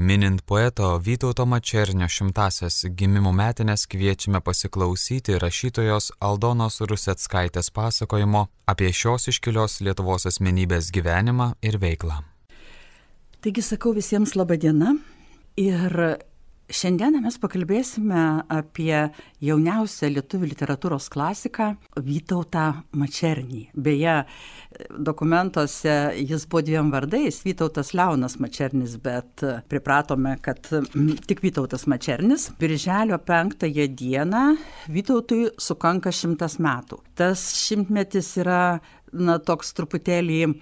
minint poeto Vytauto Mačernio šimtasias gimimo metinės kviečiame pasiklausyti rašytojos Aldonos Rusetskaitės pasakojimo apie šios iškilios Lietuvos asmenybės gyvenimą ir veiklą. Taigi sakau visiems laba diena ir Šiandieną mes pakalbėsime apie jauniausią lietuvių literatūros klasiką Vytautą Mačernį. Beje, dokumentuose jis buvo dviem vardais - Vytautas Leonas Mačernis, bet pripratome, kad tik Vytautas Mačernis. Birželio penktąją dieną Vytautui sukanka šimtas metų. Tas šimtmetis yra, na, toks truputėlį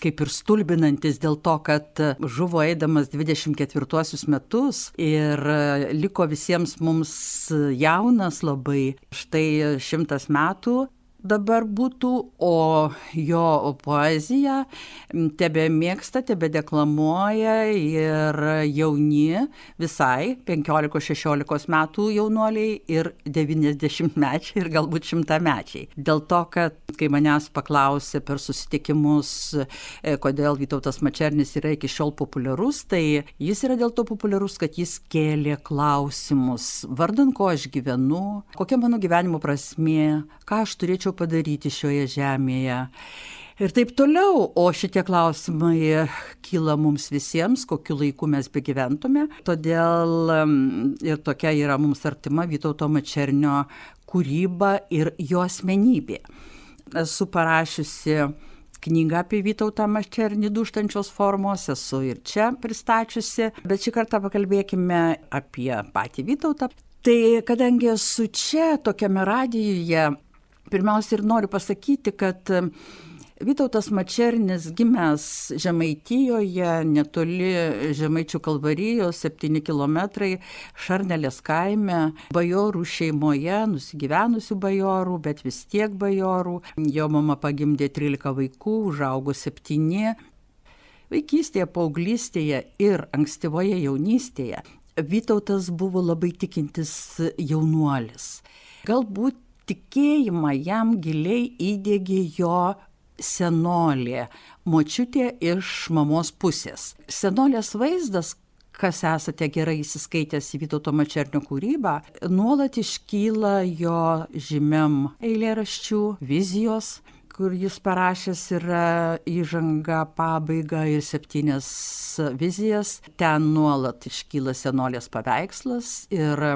kaip ir stulbinantis dėl to, kad žuvo eidamas 24 metus ir liko visiems mums jaunas labai. Štai šimtas metų dabar būtų, o jo poeziją tebe mėgsta, tebe deklamuoja ir jauni, visai 15-16 metų jaunuoliai ir 90 mečiai ir galbūt 100 mečiai. Dėl to, kad kai manęs paklausė per susitikimus, e, kodėl Vytautas Mačernis yra iki šiol populiarus, tai jis yra dėl to populiarus, kad jis kėlė klausimus, vardan ko aš gyvenu, kokia mano gyvenimo prasmė, ką aš turėčiau padaryti šioje žemėje. Ir taip toliau, o šitie klausimai kyla mums visiems, kokiu laiku mes begyventume. Todėl ir tokia yra mums artima Vytauto Mačernio kūryba ir jo asmenybė. Esu parašiusi knygą apie Vytautą Mačernį duštančios formos, esu ir čia pristačiusi, bet šį kartą pakalbėkime apie patį Vytautą. Tai kadangi esu čia, tokiame radijuje, pirmiausia ir noriu pasakyti, kad Vytautas Mačernis gimęs Žemaitijoje, netoli Žemaičių kalvarijos, 7 km Šarnelės kaime, bajorų šeimoje, nusigyvenusių bajorų, bet vis tiek bajorų. Jo mama pagimdė 13 vaikų, užaugo 7. Vaikystėje, paauglystėje ir ankstyvoje jaunystėje Vytautas buvo labai tikintis jaunuolis. Galbūt tikėjimą jam giliai įdėgė jo senolė, močiutė iš mamos pusės. Senolės vaizdas, kas esate gerai įsiskaitęs į Vytauto Mačernio kūrybą, nuolat iškyla jo žymiam eilėraščių, vizijos, kur jis parašęs yra įžangą, pabaigą ir septynias vizijas. Ten nuolat iškyla senolės paveikslas ir e,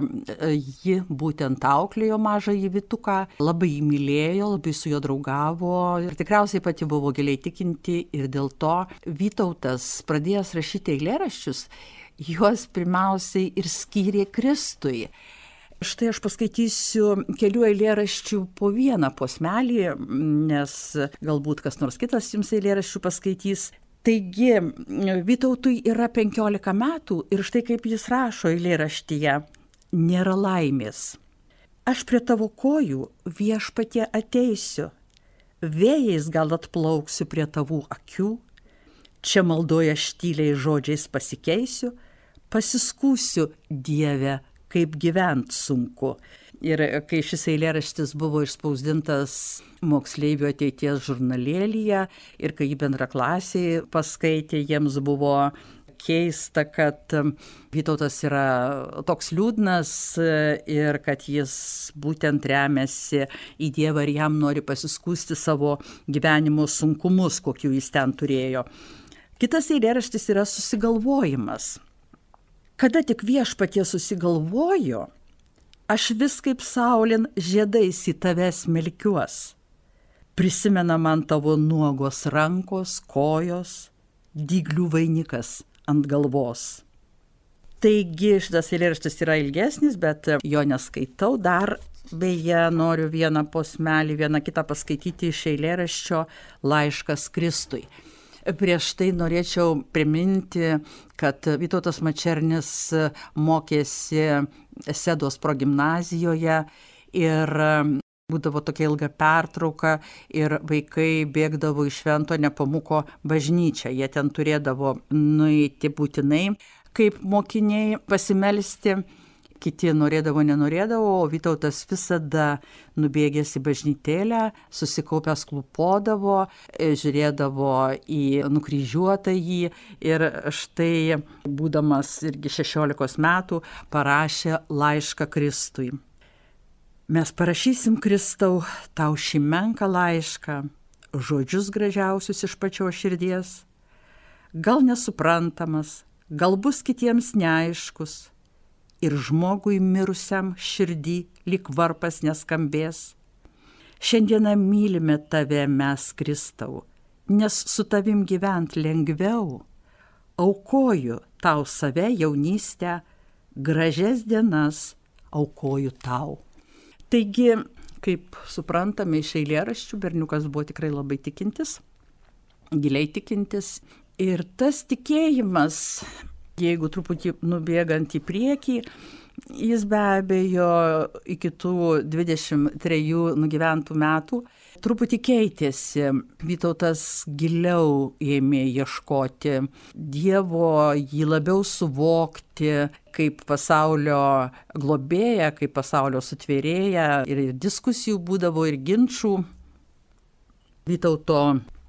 ji būtent auklėjo mažą įvituką, labai jį mylėjo, labai su juo draugavo ir tikriausiai pati buvo giliai tikinti ir dėl to Vytautas pradėjęs rašyti eilėraščius, juos pirmiausiai ir skyrė Kristui. Štai aš paskaitysiu kelių eilėraščių po vieną posmelį, nes galbūt kas nors kitas jums eilėraščių paskaitys. Taigi, Vytautui yra 15 metų ir štai kaip jis rašo eilėraštyje - nėra laimės. Aš prie tavo kojų viešpatie ateisiu, vėjais gal atplauksiu prie tavų akių, čia maldoja štyliai žodžiais pasikeisiu, pasiskūsiu Dievę kaip gyvent sunku. Ir kai šis eilėraštis buvo išspausdintas moksleivių ateities žurnalėlyje ir kai jį bendraklasiai paskaitė, jiems buvo keista, kad Vytautas yra toks liūdnas ir kad jis būtent remiasi į Dievą ir jam nori pasiskūsti savo gyvenimo sunkumus, kokiu jis ten turėjo. Kitas eilėraštis yra susigalvojimas. Kada tik viešpatie susigalvojo, aš vis kaip saulin žiedais į tave smelkiuos. Prisimena man tavo nuogos rankos, kojos, dyglių vainikas ant galvos. Taigi šitas eilėraštis yra ilgesnis, bet jo neskaitau. Dar beje noriu vieną posmelį, vieną kitą paskaityti iš eilėraščio laiškas Kristui. Prieš tai norėčiau priminti, kad Vytautas Mačernis mokėsi Sedos progymnazijoje ir būdavo tokia ilga pertrauka ir vaikai bėgdavo iš Švento Nepamuko bažnyčią. Jie ten turėdavo nueiti būtinai kaip mokiniai pasimelsti. Kiti norėdavo, nenorėdavo, o Vytautas visada nubėgęs į bažnytėlę, susikaupęs klupodavo, e, žiūrėdavo į nukryžiuotą jį ir štai, būdamas irgi 16 metų, parašė laišką Kristui. Mes parašysim Kristau tau šį menką laišką, žodžius gražiausius iš pačios širdies, gal nesuprantamas, gal bus kitiems neaiškus ir žmogui mirusiam širdį lik varpas neskambės. Šiandieną mylime tave mes, Kristau, nes su tavim gyvent lengviau. Aukoju tau save jaunystę, gražias dienas aukoju tau. Taigi, kaip suprantame iš eilėraščių, berniukas buvo tikrai labai tikintis, giliai tikintis. Ir tas tikėjimas Jeigu truputį nubėgant į priekį, jis be abejo iki tų 23 nugyventų metų truputį keitėsi. Vytautas giliau ėmė ieškoti Dievo, jį labiau suvokti kaip pasaulio globėja, kaip pasaulio sutvėrėja ir diskusijų būdavo ir ginčių. Vytauto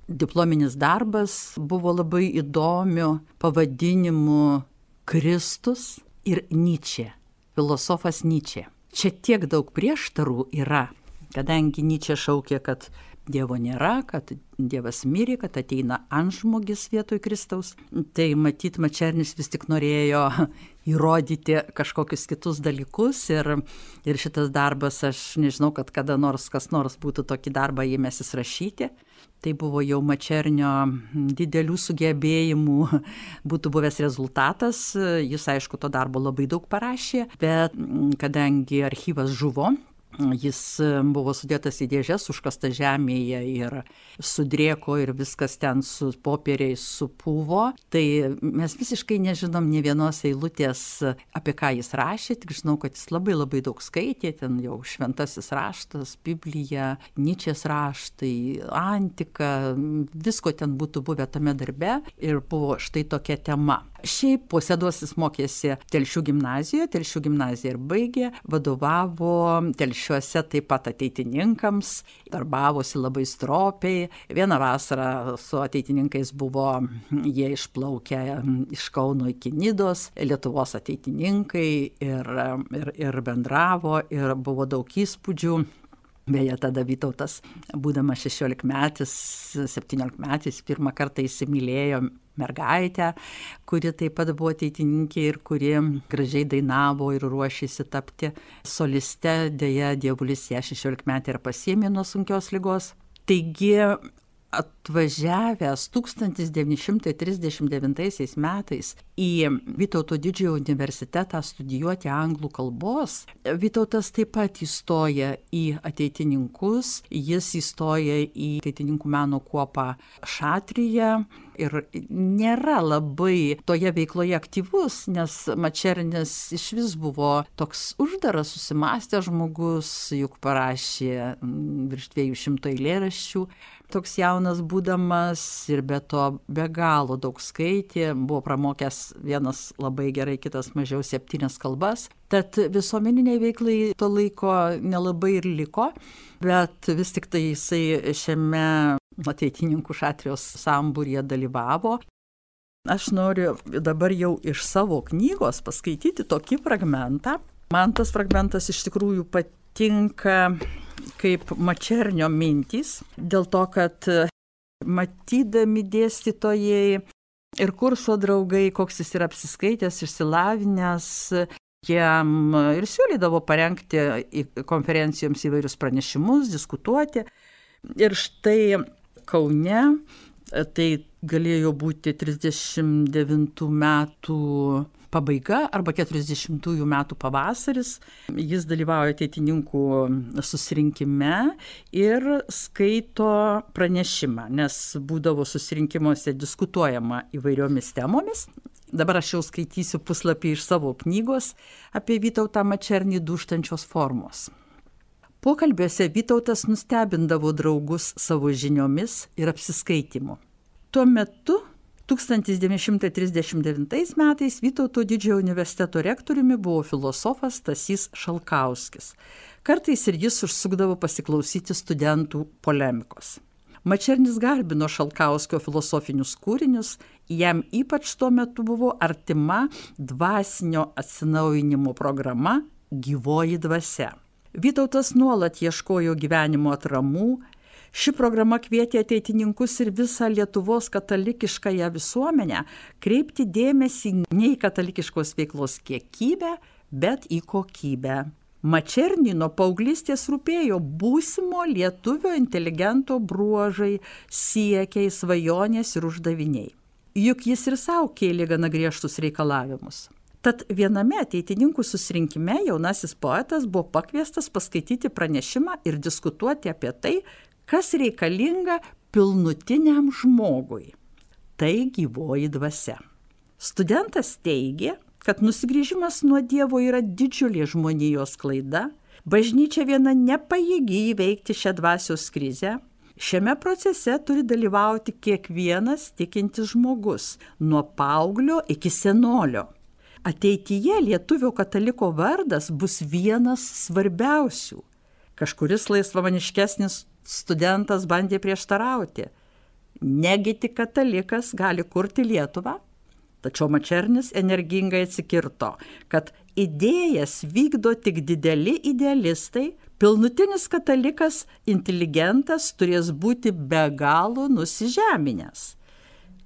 diplominis darbas buvo labai įdomiu pavadinimu Kristus ir Nyčia, filosofas Nyčia. Čia tiek daug prieštarų yra, kadangi Nyčia šaukė, kad Dievo nėra, kad Dievas mirė, kad ateina antžmogis vietoj Kristaus. Tai matyt, Mačernis vis tik norėjo įrodyti kažkokius kitus dalykus ir, ir šitas darbas, aš nežinau, kad kada nors kas nors būtų tokį darbą įmėsis rašyti. Tai buvo jau Mačernio didelių sugebėjimų būtų buvęs rezultatas. Jis, aišku, to darbo labai daug parašė, bet kadangi archyvas žuvo, Jis buvo sudėtas į dėžes, užkasta žemėje ir sudrėko ir viskas ten su popieriais supuvo. Tai mes visiškai nežinom ne vienos eilutės, apie ką jis rašė, tik žinau, kad jis labai labai daug skaitė, ten jau šventasis raštas, Biblija, Nyčias raštai, antika, visko ten būtų buvę tame darbe ir buvo štai tokia tema. Šiaip posėduosis mokėsi Telšių gimnazijoje, Telšių gimnaziją ir baigė, vadovavo Telšiuose taip pat ateitininkams, darbavosi labai stropiai. Vieną vasarą su ateitininkais buvo jie išplaukę iš Kauno iki Nidos, Lietuvos ateitininkai ir, ir, ir bendravo ir buvo daug įspūdžių. Beje, tada Vytautas, būdamas 16 metais, 17 metais, pirmą kartą įsimylėjo mergaitę, kuri taip pat buvo ateitininkė ir kuri gražiai dainavo ir ruošėsi tapti soliste, dėja dievulis ją 16 metai ir pasiemė nuo sunkios lygos. Taigi atvažiavęs 1939 metais į Vytauto didžiojo universitetą studijuoti anglų kalbos, Vytautas taip pat įstoja į ateitininkus, jis įstoja į ateitininkų meno kuopą Šatryje ir nėra labai toje veikloje aktyvus, nes Mačernis iš vis buvo toks uždaras, susimastęs žmogus, juk parašė virš 200 eilėraščių toks jaunas būdamas ir be to be galo daug skaitė, buvo pramokęs vienas labai gerai, kitas mažiau septynias kalbas. Tad visuomeniniai veiklai to laiko nelabai ir liko, bet vis tik tai jisai šiame ateitininkų šatrijos sambūrėje dalyvavo. Aš noriu dabar jau iš savo knygos paskaityti tokį fragmentą. Man tas fragmentas iš tikrųjų patinka kaip mačernio mintys, dėl to, kad matydami dėstytojai ir kurso draugai, koks jis yra apsiskaitęs, išsilavinęs, jam ir siūlydavo parengti konferencijoms įvairius pranešimus, diskutuoti. Ir štai Kaune, tai galėjo būti 39 metų pabaiga arba 40-ųjų metų pavasaris. Jis dalyvauja ateitininkų susirinkime ir skaito pranešimą, nes būdavo susirinkimuose diskutuojama įvairiomis temomis. Dabar aš jau skaitysiu puslapį iš savo knygos apie Vytautą Mačernį duštančios formos. Pokalbiuose Vytautas nustebindavo draugus savo žiniomis ir apsiskaitimu. Tuo metu 1939 metais Vytauto didžiojo universiteto rektoriumi buvo filosofas Stasys Šalkauskis. Kartais ir jis užsukdavo pasiklausyti studentų polemikos. Mačernis garbino Šalkauskio filosofinius kūrinius, jam ypač tuo metu buvo artima dvasinio atsinaujinimo programa Gyvoji dvasia. Vytautas nuolat ieškojo gyvenimo atramų, Ši programa kvietė ateitininkus ir visą Lietuvos katalikiškąją visuomenę kreipti dėmesį ne į katalikiškos veiklos kiekybę, bet į kokybę. Mačernį nuo paauglystės rūpėjo būsimo lietuvio inteligento bruožai, siekiai, svajonės ir uždaviniai. Juk jis ir savo kėlė gana griežtus reikalavimus. Tad viename ateitininkų susirinkime jaunasis poetas buvo pakviestas paskaityti pranešimą ir diskutuoti apie tai, kas reikalinga pilnutiniam žmogui. Tai gyvoji dvasia. Studentas teigia, kad nusigrįžimas nuo Dievo yra didžiulė žmonijos klaida, bažnyčia viena nepajėgi įveikti šią dvasios krizę, Šiame procese turi dalyvauti kiekvienas tikintis žmogus, nuo paauglio iki senolio. Ateityje lietuvio kataliko vardas bus vienas svarbiausių. Kažkuris laisvamaniškesnis studentas bandė prieštarauti. Negi tik katalikas gali kurti Lietuvą? Tačiau Mačernis energingai atsikirto, kad idėjas vykdo tik dideli idealistai, pilnutinis katalikas, inteligentas turės būti be galo nusižeminęs.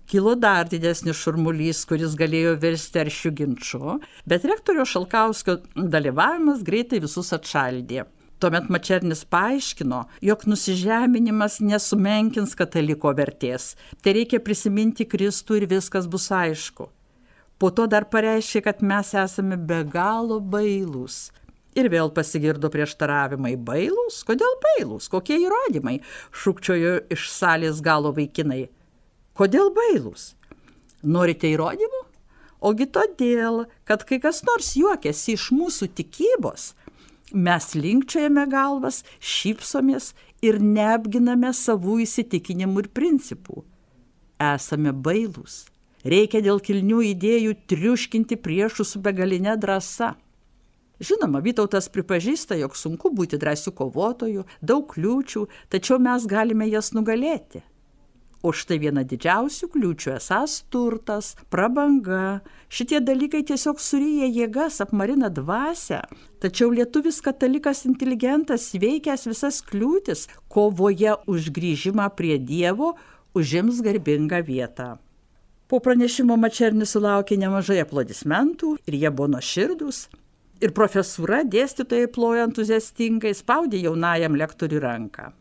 Kilo dar didesnis šurmulys, kuris galėjo virsti aršių ginčių, bet rektorio Šalkauskio dalyvavimas greitai visus atšaldė. Tuomet Mačernis paaiškino, jog nusižeminimas nesumenkins kataliko vertės. Tai reikia prisiminti Kristų ir viskas bus aišku. Po to dar pareiškė, kad mes esame be galo bailūs. Ir vėl pasigirdo prieštaravimai. Bailūs? Kodėl bailūs? Kokie įrodymai? Šūkčiojo iš salės galo vaikinai. Kodėl bailūs? Norite įrodymų? Ogi todėl, kad kai kas nors juokiasi iš mūsų tikybos, Mes linkčiojame galvas, šypsomės ir neapginame savų įsitikinimų ir principų. Esame bailūs. Reikia dėl kilnių idėjų triuškinti priešų su begalinė drąsa. Žinoma, Vytautas pripažįsta, jog sunku būti drąsių kovotojų, daug kliūčių, tačiau mes galime jas nugalėti. O štai viena didžiausių kliūčių esas turtas, prabanga. Šitie dalykai tiesiog suryja jėgas, apmarina dvasę. Tačiau lietuvis katalikas inteligentas veikęs visas kliūtis, kovoje už grįžimą prie Dievo, užims garbingą vietą. Po pranešimo Mačernis sulaukė nemažai aplodismentų ir jie buvo nuoširdus. Ir profesūra dėstytojai plojo entuziastingai spaudė jaunajam lektoriui ranką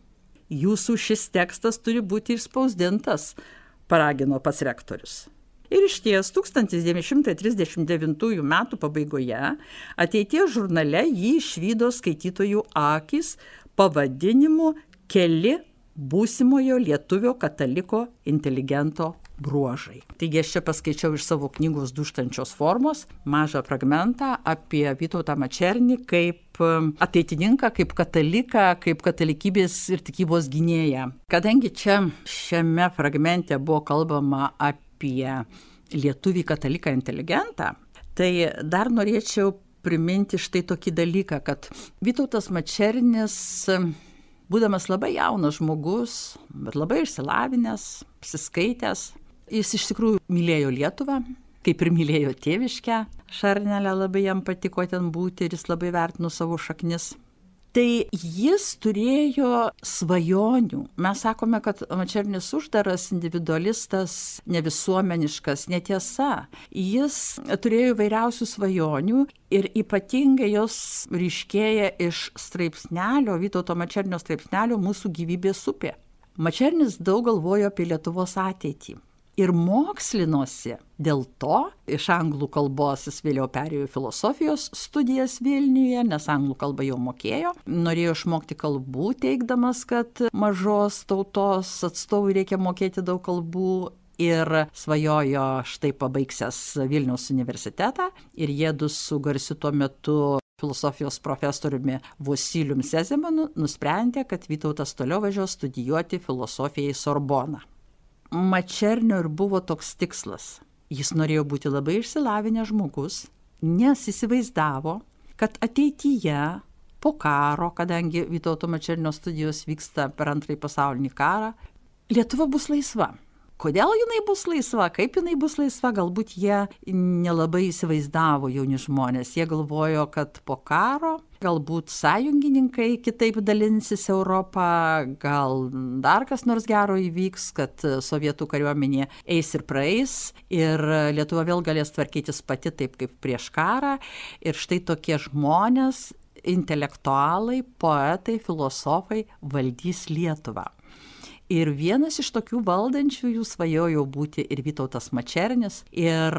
jūsų šis tekstas turi būti išspausdintas, paragino pats rektorius. Ir iš ties 1939 m. pabaigoje ateities žurnale jį išvydo skaitytojų akis pavadinimu Keli būsimojo lietuvio kataliko inteligento bruožai. Taigi aš čia paskaičiau iš savo knygos duštančios formos mažą fragmentą apie Vytautą Mačernį kaip um, ateitininką, kaip kataliką, kaip katalikybės ir tikybos gynėją. Kadangi čia šiame fragmente buvo kalbama apie lietuvį kataliką inteligentą, tai dar norėčiau priminti štai tokį dalyką, kad Vytautas Mačernis būdamas labai jaunas žmogus, bet labai išsilavinęs, apsiskaitęs, Jis iš tikrųjų mylėjo Lietuvą, kaip ir mylėjo tėviškę. Šarnelė labai jam patiko ten būti ir jis labai vertino savo šaknis. Tai jis turėjo svajonių. Mes sakome, kad Mačernis uždaras, individualistas, nevisuomeniškas, netiesa. Jis turėjo vairiausių svajonių ir ypatingai jos ryškėja iš straipsnelio, Vytauto Mačernio straipsnelio Mūsų gyvybės upė. Mačernis daug galvojo apie Lietuvos ateitį ir mokslinosi. Dėl to iš anglų kalbos jis vėliau perėjo į filosofijos studijas Vilniuje, nes anglų kalbą jau mokėjo. Norėjo išmokti kalbų, teikdamas, kad mažos tautos atstovui reikia mokėti daug kalbų ir svajojo štai pabaigsęs Vilniaus universitetą ir jėdu su garsiu tuo metu filosofijos profesoriumi Vosilium Sezemanu nusprendė, kad Vytautas toliau važiuos studijuoti filosofiją į Sorboną. Mačernio ir buvo toks tikslas. Jis norėjo būti labai išsilavinęs žmogus, nes įsivaizdavo, kad ateityje po karo, kadangi Vytauto Mačernio studijos vyksta per antrąjį pasaulinį karą, Lietuva bus laisva. Kodėl jinai bus laisva, kaip jinai bus laisva, galbūt jie nelabai įsivaizdavo jauni žmonės. Jie galvojo, kad po karo galbūt sąjungininkai kitaip dalinsis Europą, gal dar kas nors gero įvyks, kad sovietų kariuomenė eis ir praeis ir Lietuva vėl galės tvarkytis pati taip kaip prieš karą. Ir štai tokie žmonės, intelektualai, poetai, filosofai valdys Lietuvą. Ir vienas iš tokių valdančiųjų svajojo būti ir Vytautas Mačernis. Ir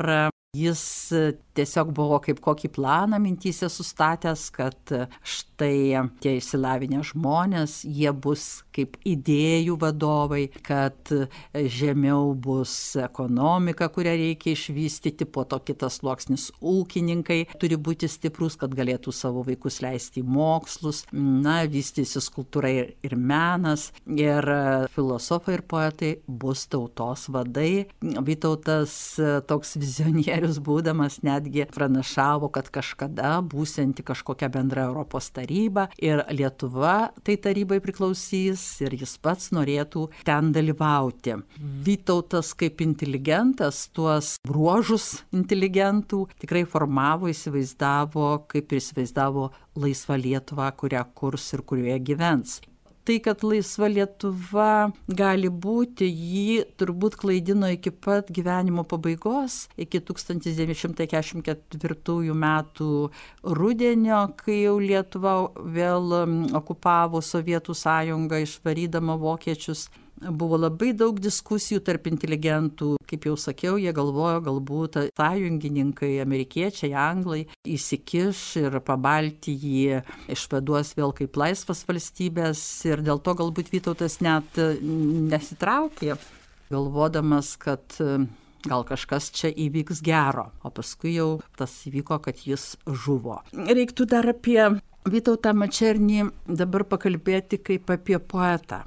Jis tiesiog buvo kaip kokį planą mintysė sustatęs, kad štai tie išsilavinę žmonės, jie bus kaip idėjų vadovai, kad žemiau bus ekonomika, kurią reikia išvystyti, po to kitas sluoksnis ūkininkai turi būti stiprus, kad galėtų savo vaikus leisti į mokslus, na, vystysis kultūra ir, ir menas, ir filosofai ir poetai bus tautos vadai. Vytautas toks vizionierius būdamas netgi pranašavo, kad kažkada būsianti kažkokia bendra Europos taryba ir Lietuva tai tarybai priklausys ir jis pats norėtų ten dalyvauti. Vytautas kaip inteligentas tuos bruožus inteligentų tikrai formavo, įsivaizdavo, kaip ir įsivaizdavo laisvą Lietuvą, kurią kurs ir kurioje gyvens tai, kad laisva Lietuva gali būti, jį turbūt klaidino iki pat gyvenimo pabaigos, iki 1944 metų rudenio, kai jau Lietuva vėl okupavo Sovietų sąjungą, išvarydama vokiečius buvo labai daug diskusijų tarp inteligentų. Kaip jau sakiau, jie galvojo, galbūt sąjungininkai, amerikiečiai, anglai įsikiš ir pabalti jį išvaduos vėl kaip laisvas valstybės ir dėl to galbūt Vytautas net nesitraukė, galvodamas, kad gal kažkas čia įvyks gero, o paskui jau tas įvyko, kad jis žuvo. Reiktų dar apie Vytautą Mačernį dabar pakalbėti kaip apie poetą.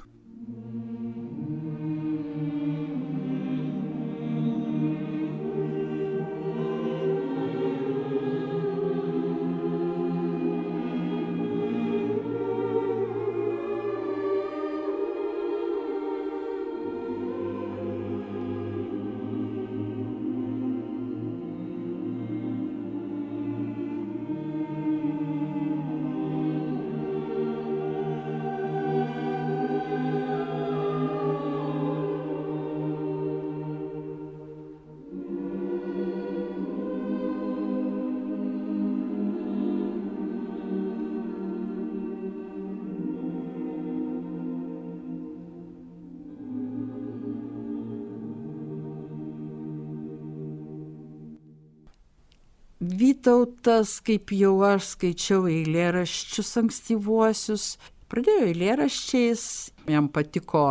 Vytautas, kaip jau aš skaičiau eilėraščius ankstyvuosius, pradėjo eilėraščiais, jam patiko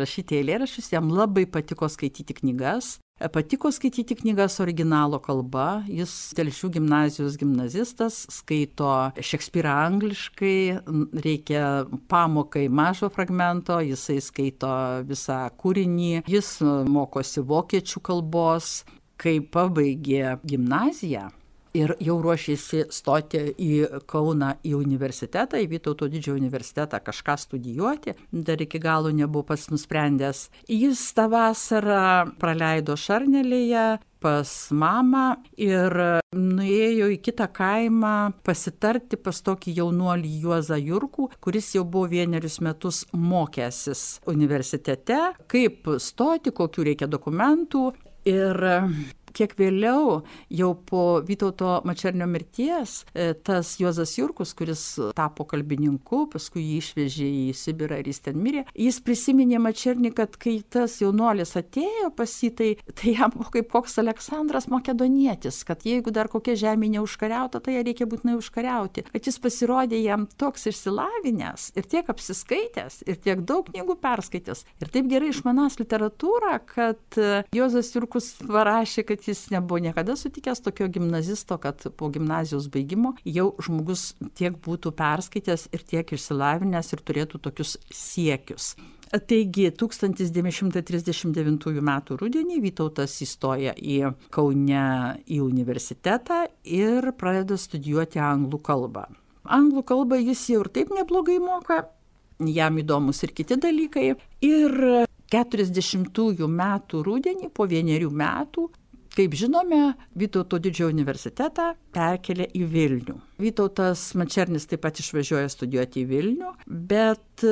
rašyti eilėraščius, jam labai patiko skaityti knygas. Patiko skaityti knygas originalo kalba, jis Telšių gimnazijos gimnazistas, skaito Šekspyrą angliškai, reikia pamokai mažo fragmento, jisai skaito visą kūrinį, jis mokosi vokiečių kalbos, kai pabaigė gimnaziją ir jau ruošėsi stoti į Kauną į universitetą, į Vytauto didžiojo universitetą kažką studijuoti, dar iki galo nebuvo pats nusprendęs. Jis tą vasarą praleido Šarnelėje, pas mamą ir nuėjo į kitą kaimą pasitarti pas tokį jaunuolį Juozą Jurkų, kuris jau buvo vienerius metus mokęsis universitete, kaip stoti, kokiu reikia dokumentų. Ir kiek vėliau, jau po Vytauto Mačernio mirties, e, tas Juozas Jurkus, kuris tapo kalbininku, paskui jį išvežė į Sibirą ir jis ten mirė, jis prisiminė Mačernį, kad kai tas jaunuolis atėjo pas jį, tai, jam buvo kaip koks Aleksandras Makedonietis, kad jeigu dar kokia žemė neužkariauta, tai ją reikia būtinai užkariauti. Kad jis pasirodė jam toks išsilavinęs ir tiek apsiskaitęs, ir tiek daug knygų perskaitęs, ir taip gerai išmanas literatūrą, kad Juozas Jurkus parašė, kad kad jis nebuvo niekada sutikęs tokio gimnazisto, kad po gimnazijos baigimo jau žmogus tiek būtų perskaitęs ir tiek išsilavinęs ir turėtų tokius siekius. Taigi 1939 m. rudenį Vytautas įstoja į Kaune į universitetą ir pradeda studijuoti anglų kalbą. Anglų kalbą jis jau ir taip neblogai moka, jam įdomus ir kiti dalykai. Ir 40 metų rudenį, po vienerių metų, kaip žinome, Vytauto didžiojo universitetą perkelė į Vilnių. Vytautas Mačernis taip pat išvažiuoja studijuoti į Vilnių, bet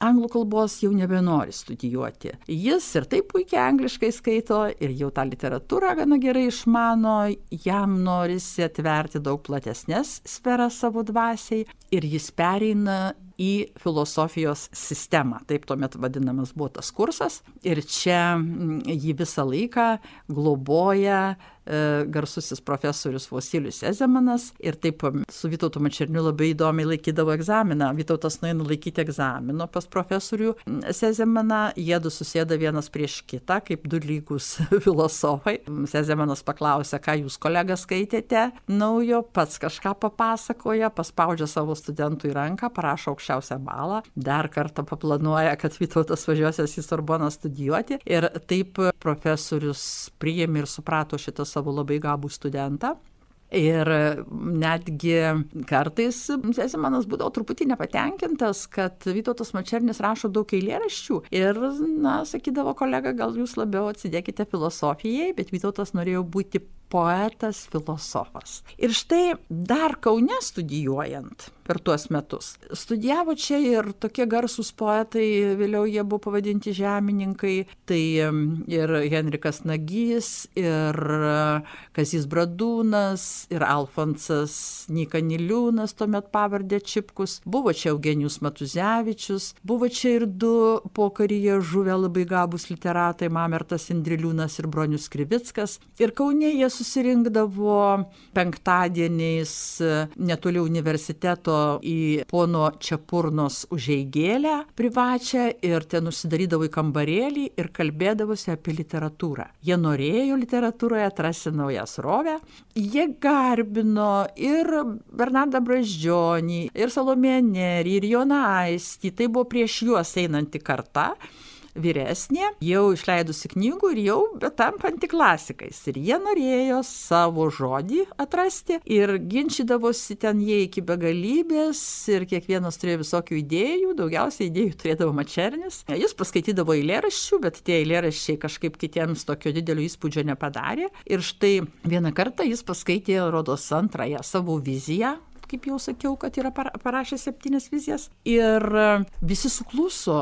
anglų kalbos jau nebenori studijuoti. Jis ir taip puikiai angliškai skaito ir jau tą literatūrą gana gerai išmano, jam norisi atverti daug platesnės sferas savo dvasiai ir jis pereina į filosofijos sistemą. Taip tuomet vadinamas buvo tas kursas. Ir čia mm, jį visą laiką globoja garsusis profesorius Vosilijus Ezemanas. Ir taip su Vytautu Mačerniu labai įdomiai laikydavo egzaminą. Vytautas nueina laikyti egzamino pas profesorių Sezemaną. Jie du susėda vienas prieš kitą, kaip du lygus filosofai. Sezemanas paklausė, ką jūs kolega skaitėte naujo, pats kažką papasakoja, paspaudžia savo studentui ranką, parašo aukščiausią balą, dar kartą paplanuoja, kad Vytautas važiuosias į Sorboną studijuoti ir taip profesorius priėmė ir suprato šitą savo labai gabų studentą. Ir netgi kartais Sesimanas būdavo truputį nepatenkintas, kad Vytautas Mačernis rašo daug eilėraščių. Ir, na, sakydavo kolega, gal jūs labiau atsidėkite filosofijai, bet Vytautas norėjo būti poetas, filosofas. Ir štai dar Kaune studijuojant per tuos metus. Studijavo čia ir tokie garsūs poetai, vėliau jie buvo pavadinti žemininkai, tai ir Henrikas Nagys, ir Kazis Bradūnas, ir Alfonsas Nikaniliūnas, tuomet pavardė Čipkus, buvo čia Eugenijus Matuzevičius, buvo čia ir du pokaryje žuvę labai gabus literatai, Mamertas Indriliūnas ir Bronius Krivickas. Ir Kaune jie susirinkdavo penktadieniais netoli universiteto į pono Čiapurnos užeigėlę privačią ir ten užsidarydavo į kambarėlį ir kalbėdavosi apie literatūrą. Jie norėjo literatūroje atrasti naują srovę. Jie garbino ir Bernardą Braždžionį, ir Salomėją Nerį, ir Joną Aistį. Tai buvo prieš juos einanti karta vyresnė, jau išleidusi knygų ir jau betampanti klasikais. Ir jie norėjo savo žodį atrasti ir ginčydavosi ten jie iki begalybės ir kiekvienas turėjo visokių idėjų, daugiausiai idėjų turėdavo Mačernis. Jis paskaitydavo eilėraščių, bet tie eilėraščiai kažkaip kitiems tokio didelio įspūdžio nepadarė. Ir štai vieną kartą jis paskaitė, rodos, antrąją savo viziją kaip jau sakiau, kad yra parašęs septynias vizijas. Ir visi sukluso,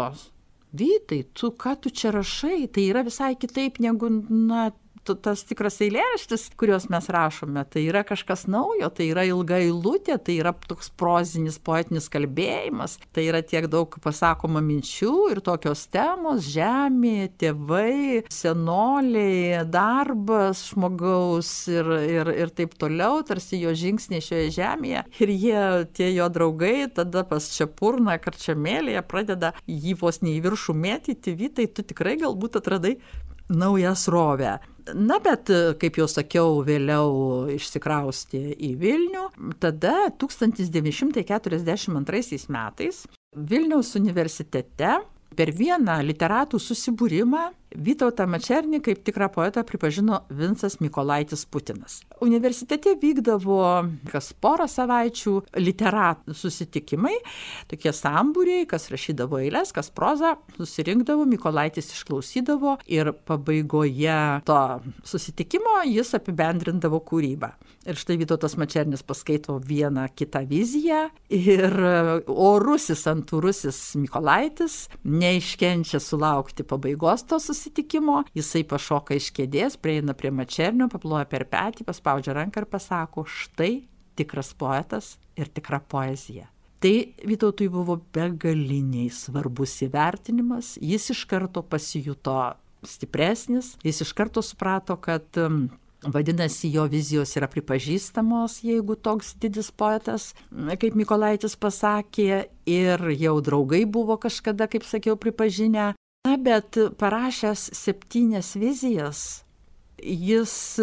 vytai tu ką tu čia rašai? Tai yra visai kitaip negu na tas tikras eilėraštis, kuriuos mes rašome, tai yra kažkas naujo, tai yra ilga eilutė, tai yra toks prozinis poetinis kalbėjimas, tai yra tiek daug pasakoma minčių ir tokios temos - žemė, tėvai, senoliai, darbas žmogaus ir, ir, ir taip toliau, tarsi jo žingsniai šioje žemėje. Ir jie, tie jo draugai, tada pas Čiapurną, karčiamėlėje pradeda jį vos ne į viršų mėtyti, vytai, tu tikrai galbūt atradai naują srovę. Na, bet, kaip jau sakiau, vėliau išsikraustė į Vilnių. Tada 1942 metais Vilniaus universitete per vieną literatų susibūrimą Vytautą Mačernį kaip tikrą poetą pripažino Vinsas Mikolaitis Putinas. Universitete vykdavo kas porą savaičių literatų susitikimai, tokie sambūriai, kas rašydavo eilės, kas prozą, susirinkdavo, Mikolaitis išklausydavo ir pabaigoje to susitikimo jis apibendrindavo kūrybą. Ir štai Vytautas Mačernis paskaito vieną kitą viziją ir orusis antūrusis Mikolaitis neiškenčia sulaukti pabaigos to susitikimo susitikimo jisai pašoka iš kėdės prieina prie mačernio paploja per petį paspaudžia ranką ir pasako štai tikras poetas ir tikra poezija. Tai Vytautui buvo begaliniai svarbus įvertinimas, jis iš karto pasijuto stipresnis, jis iš karto suprato, kad Vadinasi, jo vizijos yra pripažįstamos, jeigu toks didis poetas, kaip Mikolaitis pasakė, ir jau draugai buvo kažkada, kaip sakiau, pripažinę Na, bet parašęs septynias vizijas, jis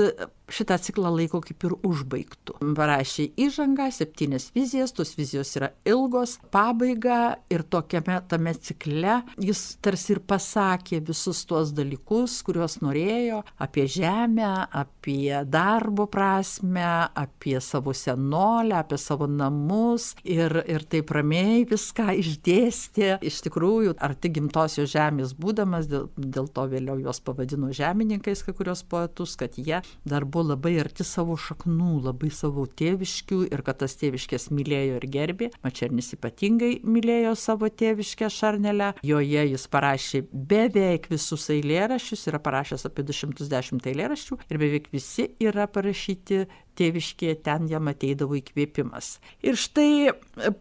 šitą ciklą laiko kaip ir užbaigtų. Parašė įžangą, septynias vizijas, tos vizijos yra ilgos, pabaiga ir tokiame tame cikle jis tarsi ir pasakė visus tuos dalykus, kuriuos norėjo apie žemę, apie darbo prasme, apie savo senolę, apie savo namus ir, ir taip ramiai viską išdėstė. Iš tikrųjų, arti gimtosios žemės būdamas, dėl, dėl to vėliau juos pavadino žemininkais kai kurios poetus, kad jie dar buvo labai arti savo šaknų, labai savo tėviškių ir kad tas tėviškės mylėjo ir gerbė. Mačernis ypatingai mylėjo savo tėviškę Šarnelę. Joje jis parašė beveik visus eilėraščius, yra parašęs apie 210 eilėraščių ir beveik visi yra parašyti tėviškėje, ten jam ateidavo įkvėpimas. Ir štai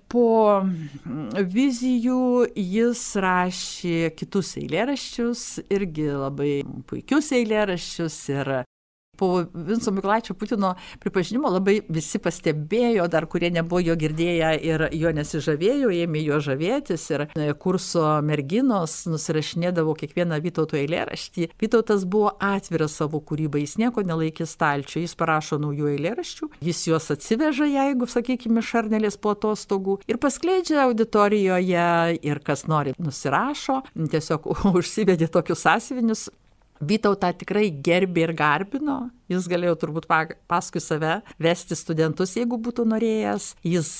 po vizijų jis rašė kitus eilėraščius, irgi labai puikius eilėraščius ir Po Vinco Mikulaičio Putino pripažinimo labai visi pastebėjo, dar kurie nebuvo jo girdėję ir jo nesižavėjo, ėmė jo žavėtis ir e, kurso merginos nusirašinėdavo kiekvieną Vytauto eilėraštį. Vytautas buvo atviras savo kūrybai, jis nieko nelaikė stalčių, jis parašo naujų eilėraščių, jis juos atsiveža, jeigu, sakykime, šarnelės po atostogų ir paskleidžia auditorijoje ir kas nori nusirašo, tiesiog užsivedė tokius sąsivinius Vytautą tikrai gerbė ir garbino, Jis galėjo turbūt paskui save vesti studentus, jeigu būtų norėjęs. Jis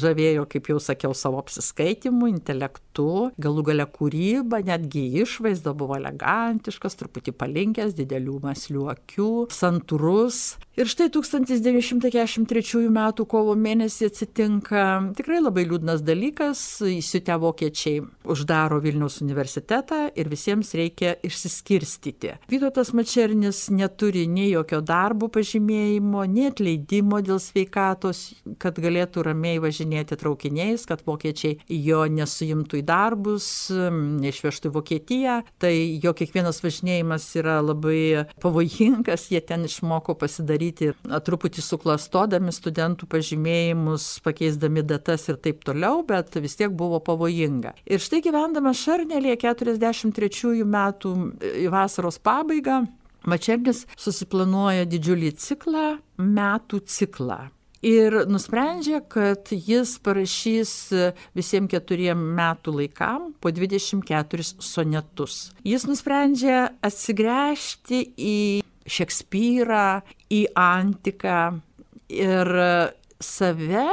žavėjo, kaip jau sakiau, savo apsiskaitimu, intelektu, galų gale kūryba, netgi išvaizda buvo elegantiškas, truputį palinkęs, didelių maslių akių, santūrus. Ir štai 1943 m. kovo mėnesį atsitinka tikrai labai liūdnas dalykas, įsiutę vokiečiai uždaro Vilniaus universitetą ir visiems reikia išsiskirstyti. Vytautas Mačernis neturi nei jokio darbo pažymėjimo, nei atleidimo dėl sveikatos, kad galėtų ramiai važinėti traukiniais, kad vokiečiai jo nesuimtų į darbus, neišvežtų į Vokietiją. Tai jo kiekvienas važinėjimas yra labai pavojingas, jie ten išmoko pasidaryti truputį suklastodami studentų pažymėjimus, pakeisdami datas ir taip toliau, bet vis tiek buvo pavojinga. Ir štai gyvendamas Šarnelėje 43 metų vasaros pabaigą, Mačernis susiplanuoja didžiulį ciklą, metų ciklą. Ir nusprendžia, kad jis parašys visiems keturiem metų laikam po 24 sonetus. Jis nusprendžia atsigręžti į Šekspyrą, į antiką ir save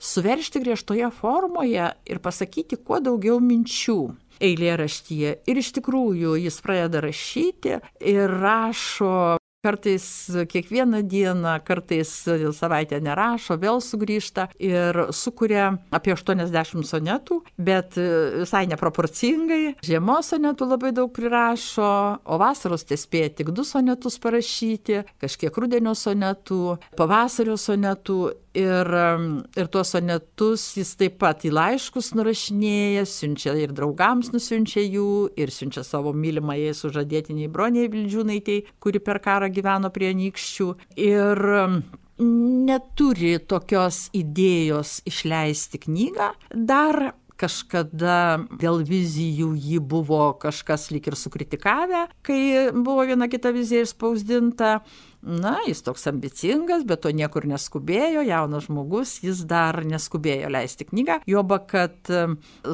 suveršti griežtoje formoje ir pasakyti kuo daugiau minčių eilėraštyje. Ir iš tikrųjų jis pradeda rašyti ir rašo Kartais kiekvieną dieną, kartais savaitę nerašo, vėl sugrįžta ir sukuria apie 80 sonetų, bet visai neproporcingai. Žiemos sonetų labai daug prirašo, o vasaros tespėja tik du sonetus parašyti, kažkiek rudenio sonetų, pavasario sonetų Ir, ir tuos sonetus jis taip pat į laiškus nurašinėja, siunčia ir draugams nusiunčia jų, ir siunčia savo mylimai sužadėtiniai broniai Vildžiūnaitei, kuri per karą gyveno prie nykščių. Ir neturi tokios idėjos išleisti knygą. Dar kažkada dėl vizijų jį buvo kažkas lik ir sukritikavę, kai buvo viena kita vizija išspausdinta. Na, jis toks ambicingas, bet to niekur neskubėjo, jaunas žmogus, jis dar neskubėjo leisti knygą. Joba, kad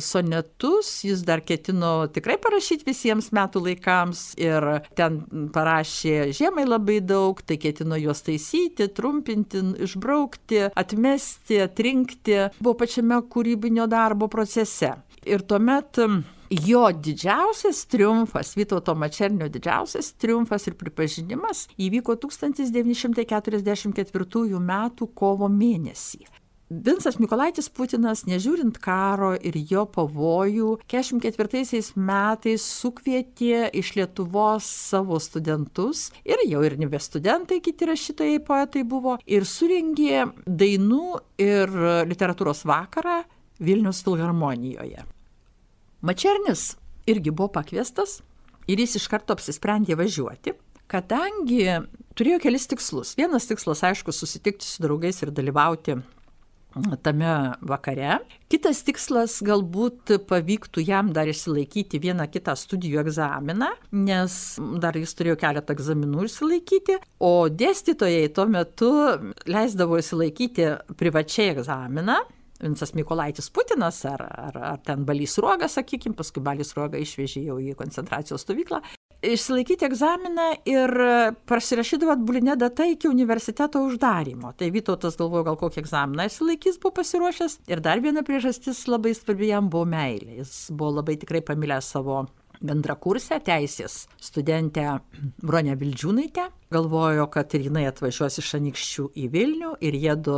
sonetus jis dar ketino tikrai parašyti visiems metų laikams ir ten parašė žiemai labai daug, tai ketino juos taisyti, trumpinti, išbraukti, atmesti, atrinkti. Buvo pačiame kūrybinio darbo procese. Ir tuomet jo didžiausias triumfas, Vytauto Mačernio didžiausias triumfas ir pripažinimas įvyko 1944 m. kovo mėnesį. Vinsas Mikolaitis Putinas, nežiūrint karo ir jo pavojų, 44 metais sukvietė iš Lietuvos savo studentus ir jau ir nebe studentai, kiti rašytojai poetai buvo, ir suringė dainų ir literatūros vakarą Vilnius Filharmonijoje. Mačernis irgi buvo pakviestas ir jis iš karto apsisprendė važiuoti, kadangi turėjo kelis tikslus. Vienas tikslas, aišku, susitikti su draugais ir dalyvauti tame vakare. Kitas tikslas galbūt pavyktų jam dar išsilaikyti vieną kitą studijų egzaminą, nes dar jis turėjo keletą egzaminų išsilaikyti, o dėstytojai tuo metu leisdavo išsilaikyti privačiai egzaminą. Vinsas Mikolaitis Putinas ar, ar, ar ten Balys Ruogas, sakykime, paskui Balys Ruoga išvežė jau į koncentracijos stovyklą išsilaikyti egzaminą ir pasirašydavo atbulinę datą iki universiteto uždarymo. Tai Vytautas galvojo, gal kokį egzaminą išsilaikys, buvo pasiruošęs. Ir dar viena priežastis labai svarbi jam buvo meilė. Jis buvo labai tikrai pamilęs savo bendrakursę teisės studentę Bronę Vildžiūnaitę galvojo, kad ir jinai atvažiuos iš anikščių į Vilnių ir jie du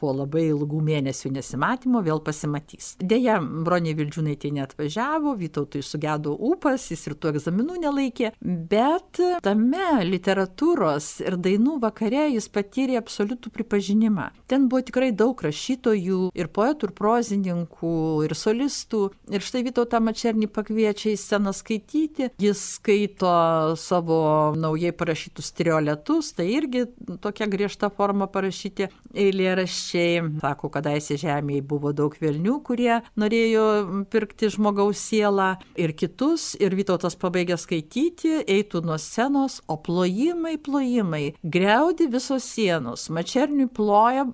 po labai ilgų mėnesių nesimatymo vėl pasimatys. Deja, Bronė Vildžiūnaitė neatvažiavo, Vytautui sugedo ūpas, jis ir tų egzaminų nelaikė, bet tame literatūros ir dainų vakare jis patyrė absoliutų pripažinimą. Ten buvo tikrai daug rašytojų, ir poetų, ir prozininkų, ir solistų. Ir štai Vytautą Mačernį pakviečia į sceną skaityti, jis skaito savo naujai parašytus trioletus, tai irgi tokia griežta forma parašyti eilėraščiai. Sako, kadaise žemėje buvo daug velnių, kurie norėjo pirkti žmogaus sielą ir kitus. Ir Vytautas pabaigė skaityti, eitų nuo scenos, o plojimai, plojimai, greudi visos sienos. Mačerniui ploja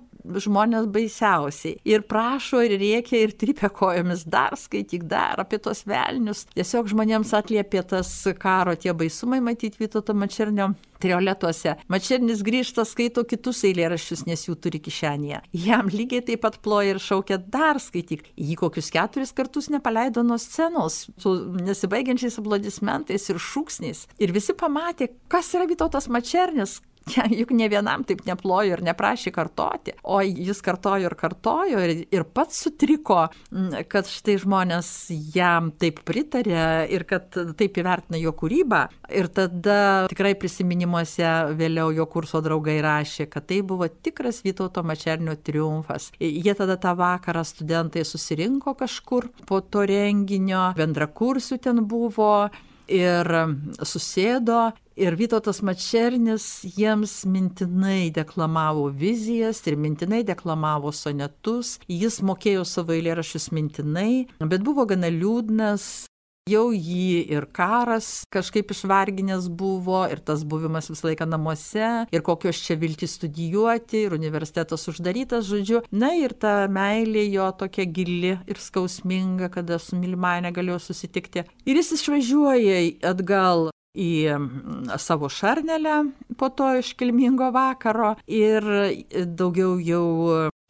žmonės baisiausiai. Ir prašo, ir rėkia, ir tripia kojomis, dar skaityk, dar apie tos velnius. Tiesiog žmonėms atliepė tas karo tie baisumai matyti Vytauto Mačernio trioletuose. Mačernis grįžta, skaito kitus eilėraščius, nes jų turi kišenėje. Jam lygiai taip pat ploja ir šaukia, dar skaityk. Jį kokius keturis kartus nepaleido nuo scenos su nesibaigiančiais aplodismentais ir šūksniais. Ir visi pamatė, kas yra Vytautas Mačernis, Ja, juk ne vienam taip neplojo ir neprašė kartoti, o jis kartojo ir kartojo ir, ir pats sutriko, kad štai žmonės jam taip pritarė ir kad taip įvertina jo kūrybą. Ir tada tikrai prisiminimuose vėliau jo kurso draugai rašė, kad tai buvo tikras Vytauto Mačernio triumfas. Jie tada tą vakarą studentai susirinko kažkur po to renginio, bendrakursių ten buvo ir susėdo ir Vytautas Mačernis jiems mintinai deklamavo vizijas ir mintinai deklamavo sonetus, jis mokėjo savo eilėraščius mintinai, bet buvo gana liūdnas, Jau jį ir karas kažkaip išvarginęs buvo, ir tas buvimas visą laiką namuose, ir kokios čia viltis studijuoti, ir universitetas uždarytas, žodžiu. Na ir ta meilė jo tokia gili ir skausminga, kada su mylimąją negalėjo susitikti. Ir jis išvažiuoja atgal į savo šarnelę po to iškilmingo vakaro ir daugiau jau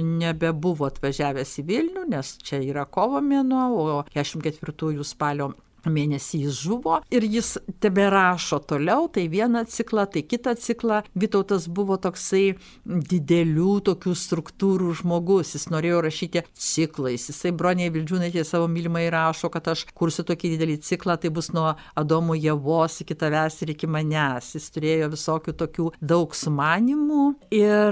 nebebuvo atvažiavęs į Vilnių, nes čia yra kovo mėnuo, o 44 spalio mėnesį jis žuvo ir jis teberašo toliau, tai vieną ciklą, tai kitą ciklą. Vytautas buvo toksai didelių tokių struktūrų žmogus, jis norėjo rašyti ciklais. Jisai broniai Vildžiūnaitė savo mylimai rašo, kad aš kursiu tokį didelį ciklą, tai bus nuo Adomo Jėvos iki tavęs ir iki manęs. Jis turėjo visokių tokių daug sumanimų ir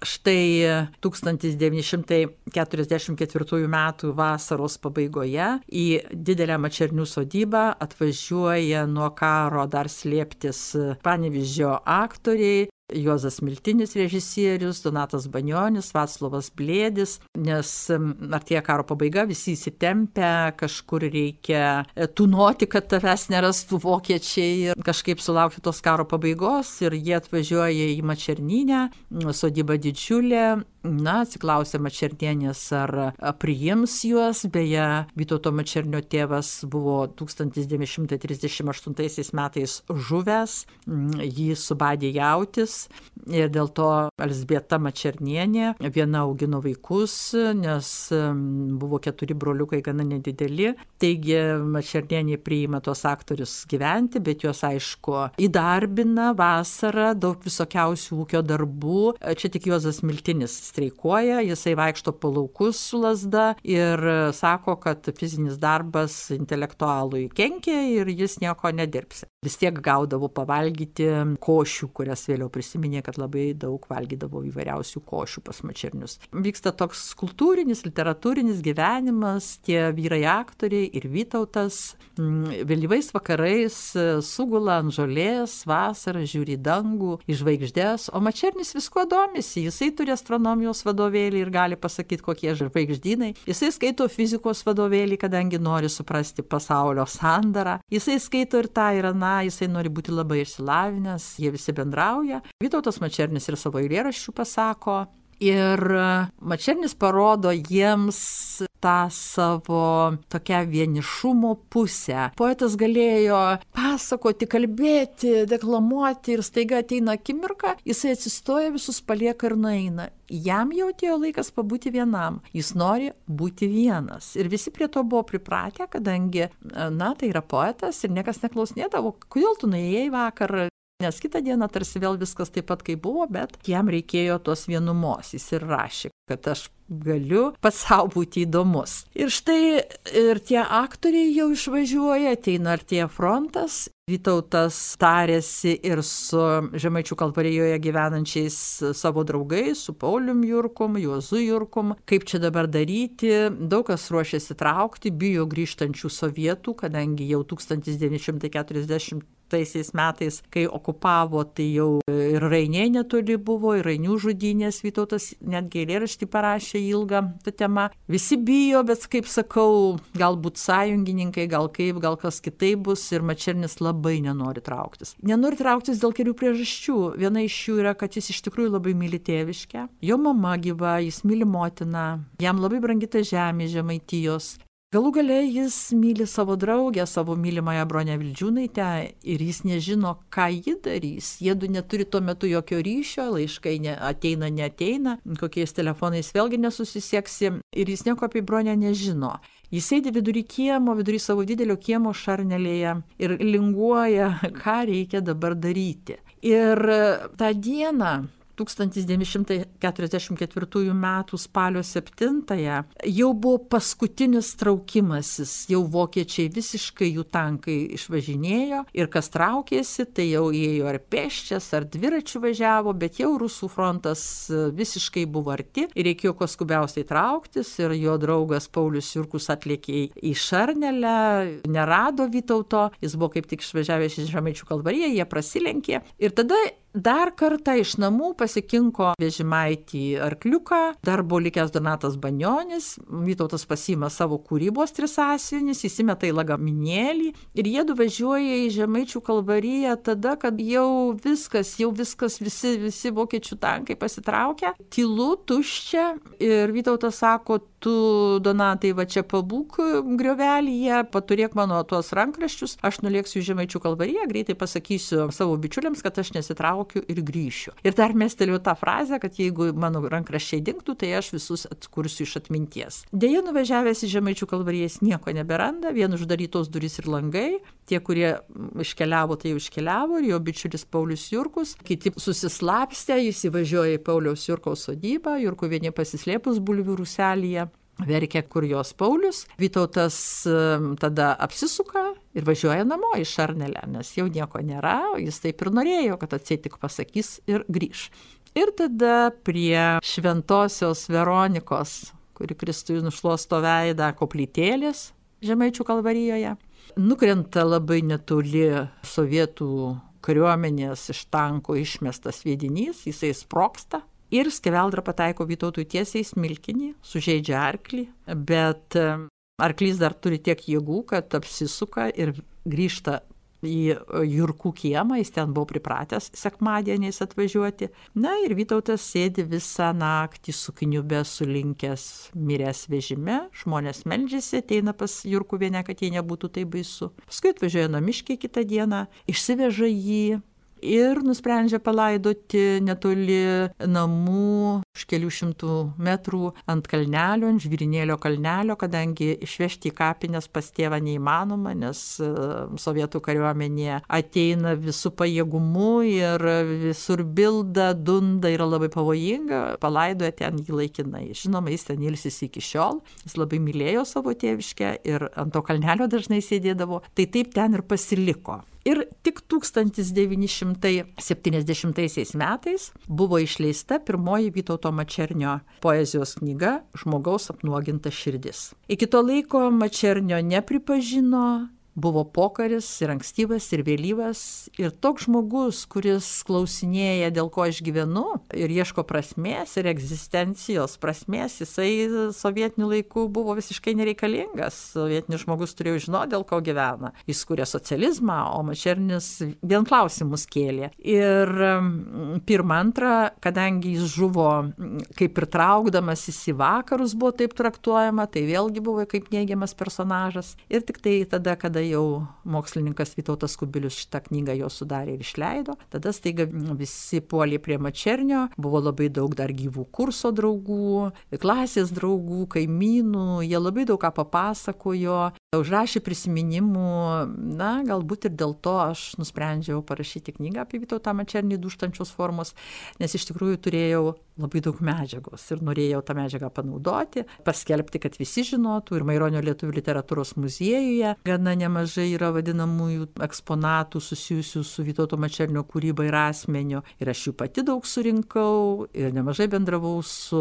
štai 1944 m. vasaros pabaigoje į didelę Mačernių sodybą atvažiuoja nuo karo dar slėptis Panevižio aktoriai Juozas Miltinis režisierius, Donatas Banionis, Vaclovas Blėdis, nes artėja karo pabaiga, visi įsitempę, kažkur reikia e, tūnoti, kad tavęs nerastų vokiečiai ir kažkaip sulaukti tos karo pabaigos ir jie atvažiuoja į Mačerninę, sodyba didžiulė, Na, atsiklausė Mačernienės, ar priims juos. Beje, Vytauto Mačernio tėvas buvo 1938 metais žuvęs, jį subadė jautis ir dėl to Elsbieta Mačernienė viena augino vaikus, nes buvo keturi broliukai gana nedideli. Taigi Mačernienė priima tuos aktorius gyventi, bet juos aišku įdarbina vasarą, daug visokiausių ūkio darbų. Čia tik Juozas Miltinis streikuoja, jisai vaikšto po laukus su lasda ir sako, kad fizinis darbas intelektualui kenkia ir jis nieko nedirbsi. Vis tiek gaudavo pavalgyti košių, kurias vėliau prisiminė, kad labai daug valgydavo įvairiausių košių pas mačernius. Vyksta toks kultūrinis, literatūrinis gyvenimas, tie vyrai aktoriai ir Vytautas vėlyvais vakarais sugula ant žolės, vasarą žiūri dangų, į žvaigždės, o mačernis visko domisi, jisai turi astronomiją astronomijos vadovėlį ir gali pasakyti, kokie žvaigždynai. Jisai skaito fizikos vadovėlį, kadangi nori suprasti pasaulio sandarą. Jisai skaito ir tą ir aną, jisai nori būti labai išsilavinęs, jie visi bendrauja. Vytautas Mačernis ir savo eilėraščių pasako. Ir Mačernis parodo jiems tą savo tokią vienišumo pusę. Poetas galėjo pasakoti, kalbėti, deklamuoti ir staiga ateina akimirka, jisai atsistoja, visus palieka ir nueina. Jam jau atėjo laikas pabūti vienam. Jis nori būti vienas. Ir visi prie to buvo pripratę, kadangi, na, tai yra poetas ir niekas neklausinėdavo, kodėl tu nuėjai vakar, Nes kitą dieną tarsi vėl viskas taip pat kaip buvo, bet jam reikėjo tos vienumos. Jis ir rašė, kad aš galiu pats savo būti įdomus. Ir štai ir tie aktoriai jau išvažiuoja, ateina artėja frontas. Vytautas tarėsi ir su Žemaičių kalvarijoje gyvenančiais savo draugais, su Paulium Jurkum, Juozu Jurkum, kaip čia dabar daryti. Daug kas ruošiasi traukti, bijo grįžtančių sovietų, kadangi jau 1940 taisiais metais, kai okupavo, tai jau ir Rainė netoli buvo, ir Rainių žudynės Vytautas netgi eilėraštį parašė ilgą tą temą. Visi bijo, bet kaip sakau, galbūt sąjungininkai, gal kaip, gal kas kitaip bus ir Mačernis labai nenori trauktis. Nenori trauktis dėl kelių priežasčių. Viena iš jų yra, kad jis iš tikrųjų labai myli tėviškę. Jo mama gyva, jis myli motiną, jam labai brangita žemė žemaitijos. Galų gale jis myli savo draugę, savo mylimąją Bronę Vildžiūnaitę ir jis nežino, ką ji darys. Jėdu neturi tuo metu jokio ryšio, laiškai ne, ateina, neteina, kokiais telefonais vėlgi nesusisieksi ir jis nieko apie Bronę nežino. Jis sėdi vidury kiemo, vidury savo didelio kiemo šarnelėje ir linguoja, ką reikia dabar daryti. Ir tą dieną 1944 m. spalio 7-ąją jau buvo paskutinis traukimasis, jau vokiečiai visiškai jų tankai išvažinėjo ir kas traukėsi, tai jau ėjo ar peščias, ar dviračių važiavo, bet jau rusų frontas visiškai buvo arti ir reikėjo kuo skubiausiai trauktis ir jo draugas Paulius Jurkus atlėkė į Šarnelę, nerado Vytauto, jis buvo kaip tik išvažiavęs iš Žemaičių kalvariją, jie prasilenkė ir tada Dar kartą iš namų pasikinko vežimaitį arkliuką, dar buvo likęs Donatas Banionis, Vytautas pasima savo kūrybos tris asmenys, įsimeta į lagaminėlį ir jie važiuoja į Žemaičių kalvariją tada, kad jau viskas, jau viskas, visi, visi vokiečių tankai pasitraukia, tylu, tuščia ir Vytautas sako, tu, Donatai, va čia pabūk griovelyje, paturėk mano tuos rankraščius, aš nulėksiu į Žemaičių kalvariją, greitai pasakysiu savo bičiuliams, kad aš nesitraukiu ir grįšiu. Ir dar mestelėjau tą frazę, kad jeigu mano rankraščiai dinktų, tai aš visus atkursiu iš atminties. Deja, nuvažiavęs į Žemaičių kalvarijas nieko neberanda, vien uždarytos duris ir langai, tie, kurie iškeliavo, tai jau iškeliavo, ir jo bičiulis Paulius Jurkus, kiti susislapstė, jis įvažiuoja į Pauliaus Jurkaus sodybą, Jurku vieni pasislėpus bulvių ruselėje verkia kur jos Paulius. Vytautas tada apsisuka ir važiuoja namo į Šarnelę, nes jau nieko nėra, jis taip ir norėjo, kad atsiai tik pasakys ir grįž. Ir tada prie šventosios Veronikos, kuri Kristui nušluosto veidą koplytėlės Žemaičių kalvarijoje, nukrenta labai netoli sovietų kariuomenės iš tanko išmestas sviedinys, jisai sproksta ir skeveldra pataiko Vytautui tiesiai smilkinį, sužeidžia arklį, bet arklys dar turi tiek jėgų, kad apsisuka ir grįžta į Jurkų kiemą, jis ten buvo pripratęs sekmadieniais atvažiuoti. Na ir Vytautas sėdi visą naktį su kniube sulinkęs, miręs vežime, žmonės meldžiasi, ateina pas Jurkų vienę, kad jie nebūtų tai baisu. Paskui atvažiuoja namiškiai kitą dieną, išsiveža jį, ir nusprendžia palaidoti netoli namų už kelių šimtų metrų ant kalnelio, ant žvirinėlio kalnelio, kadangi išvežti į kapines pas tėvą neįmanoma, nes e, sovietų kariuomenė ateina visų pajėgumu ir visur bilda, dunda yra labai pavojinga, palaidoja ten jį laikinai. Žinoma, jis ten ilsis iki šiol, jis labai mylėjo savo tėviškę ir ant to kalnelio dažnai sėdėdavo, tai taip ten ir pasiliko. Ir tik 1970 metais buvo išleista pirmoji Vytauto Mačernio poezijos knyga Žmogaus apnuoginta širdis. Iki to laiko Mačernio nepripažino, buvo pokaris ir ankstyvas, ir vėlyvas. Ir toks žmogus, kuris klausinėja, dėl ko aš gyvenu ir ieško prasmės ir egzistencijos prasmės, jisai sovietiniu laiku buvo visiškai nereikalingas. Sovietinis žmogus turėjo žinoti, dėl ko gyvena. Jis kūrė socializmą, o Mačernis vien klausimus kėlė. Ir pirmą, antrą, kadangi jis žuvo kaip ir traukdamas į vakarus, buvo taip traktuojama, tai vėlgi buvo kaip neigiamas personažas. Ir tik tai tada, kada kada jau mokslininkas Vytautas Kubilius šitą knygą jo sudarė ir išleido, tada staiga visi puolė prie Mačernio, buvo labai daug dar gyvų kurso draugų, klasės draugų, kaimynų, jie labai daug ką papasakojo, užrašė prisiminimų, na, galbūt ir dėl to aš nusprendžiau parašyti knygą apie Vytautą Mačernį duštančios formos, nes iš tikrųjų turėjau labai daug medžiagos ir norėjau tą medžiagą panaudoti, paskelbti, kad visi žinotų ir Maironio lietuvių literatūros muziejuje gana nemažai yra vadinamųjų eksponatų susijusių su Vytauto Mačernio kūryba ir asmeniu ir aš jų pati daug surinkau ir nemažai bendravau su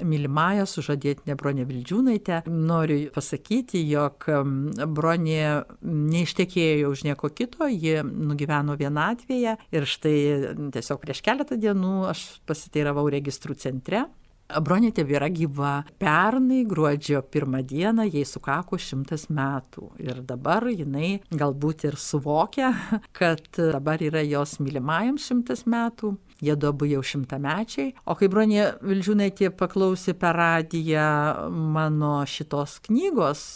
mylimąją, su žadėtinė Bronė Vildžiūnaitė. Noriu pasakyti, jog Bronė neištekėjo už nieko kito, ji nugyveno vienatvėje ir štai tiesiog prieš keletą dienų aš pasiteiravau registrų centre. Bronė tebėra gyva. Pernai gruodžio pirmą dieną jai sukako šimtas metų. Ir dabar jinai galbūt ir suvokia, kad dabar yra jos mylimajam šimtas metų. Jie abu jau šimtamečiai. O kai Bronė Vilžiūnaitė paklausė per radiją mano šitos knygos,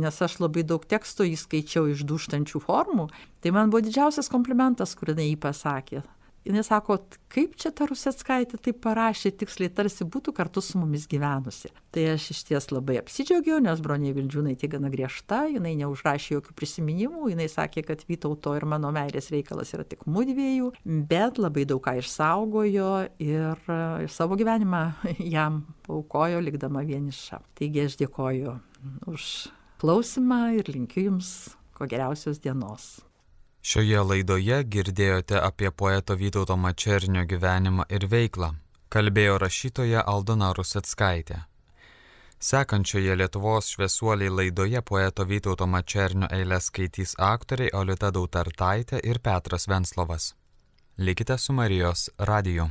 nes aš labai daug teksto įskaičiau iš duštančių formų, tai man buvo didžiausias komplimentas, kurį jį pasakė jinai sako, kaip čia ta Ruseckaitė taip parašė tiksliai, tarsi būtų kartu su mumis gyvenusi. Tai aš iš ties labai apsidžiaugiau, nes Bronė Vildžiūnaitė gana griežta, jinai neužrašė jokių prisiminimų, jinai sakė, kad Vytauto ir mano meilės reikalas yra tik mūdviejų, bet labai daug ką išsaugojo ir, ir savo gyvenimą jam paukojo, likdama vieniša. Taigi aš dėkoju už klausimą ir linkiu Jums ko geriausios dienos. Šioje laidoje girdėjote apie poeto Vytauto Mačernio gyvenimą ir veiklą. Kalbėjo rašytoja Aldona Ruseckaitė. Sekančioje Lietuvos šviesuoliai laidoje poeto Vytauto Mačernio eilės skaitys aktoriai Olita Dautartaitė ir Petras Venslovas. Likite su Marijos radiju.